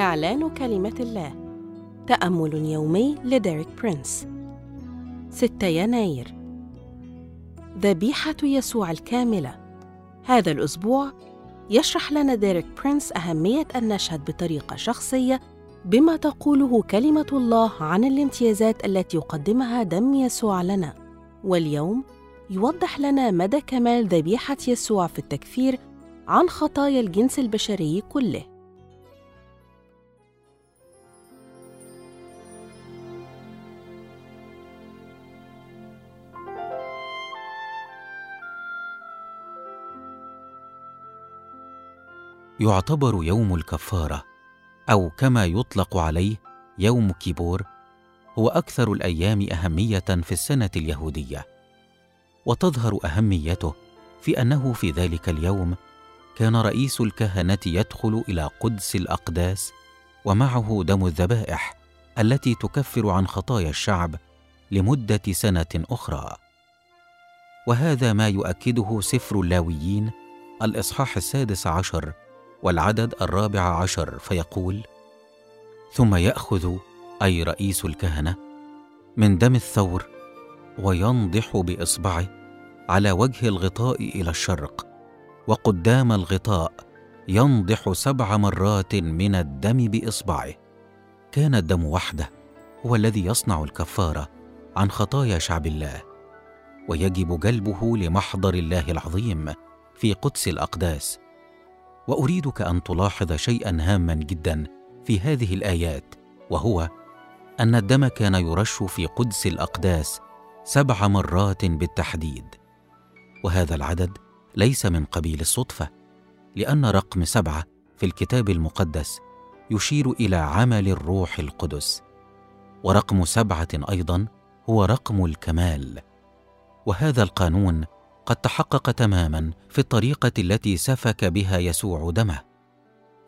إعلان كلمة الله. تأمل يومي لديريك برينس. 6 يناير. ذبيحة يسوع الكاملة. هذا الأسبوع يشرح لنا ديريك برينس أهمية أن نشهد بطريقة شخصية بما تقوله كلمة الله عن الامتيازات التي يقدمها دم يسوع لنا. واليوم يوضح لنا مدى كمال ذبيحة يسوع في التكفير عن خطايا الجنس البشري كله. يعتبر يوم الكفارة أو كما يطلق عليه يوم كيبور هو أكثر الأيام أهمية في السنة اليهودية. وتظهر أهميته في أنه في ذلك اليوم كان رئيس الكهنة يدخل إلى قدس الأقداس ومعه دم الذبائح التي تكفر عن خطايا الشعب لمدة سنة أخرى. وهذا ما يؤكده سفر اللاويين الإصحاح السادس عشر والعدد الرابع عشر فيقول ثم يأخذ أي رئيس الكهنة من دم الثور وينضح بإصبعه على وجه الغطاء إلى الشرق وقدام الغطاء ينضح سبع مرات من الدم بإصبعه. كان الدم وحده هو الذي يصنع الكفارة عن خطايا شعب الله ويجب جلبه لمحضر الله العظيم في قدس الأقداس. وأريدك أن تلاحظ شيئا هاما جدا في هذه الآيات وهو أن الدم كان يرش في قدس الأقداس سبع مرات بالتحديد. وهذا العدد ليس من قبيل الصدفة لأن رقم سبعة في الكتاب المقدس يشير إلى عمل الروح القدس ورقم سبعة أيضا هو رقم الكمال. وهذا القانون قد تحقق تماما في الطريقة التي سفك بها يسوع دمه.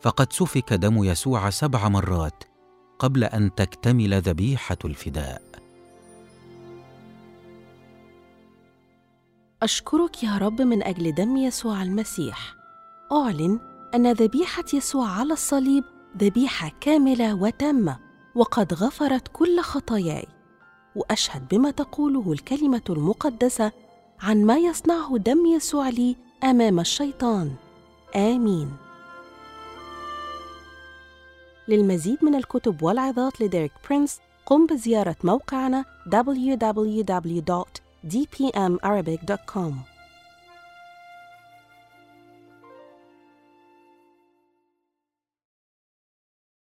فقد سفك دم يسوع سبع مرات قبل أن تكتمل ذبيحة الفداء. أشكرك يا رب من أجل دم يسوع المسيح. أعلن أن ذبيحة يسوع على الصليب ذبيحة كاملة وتامة وقد غفرت كل خطاياي. وأشهد بما تقوله الكلمة المقدسة عن ما يصنعه دم يسوع لي أمام الشيطان. آمين. للمزيد من الكتب والعظات لديريك برينس قم بزيارة موقعنا www.dpmarabic.com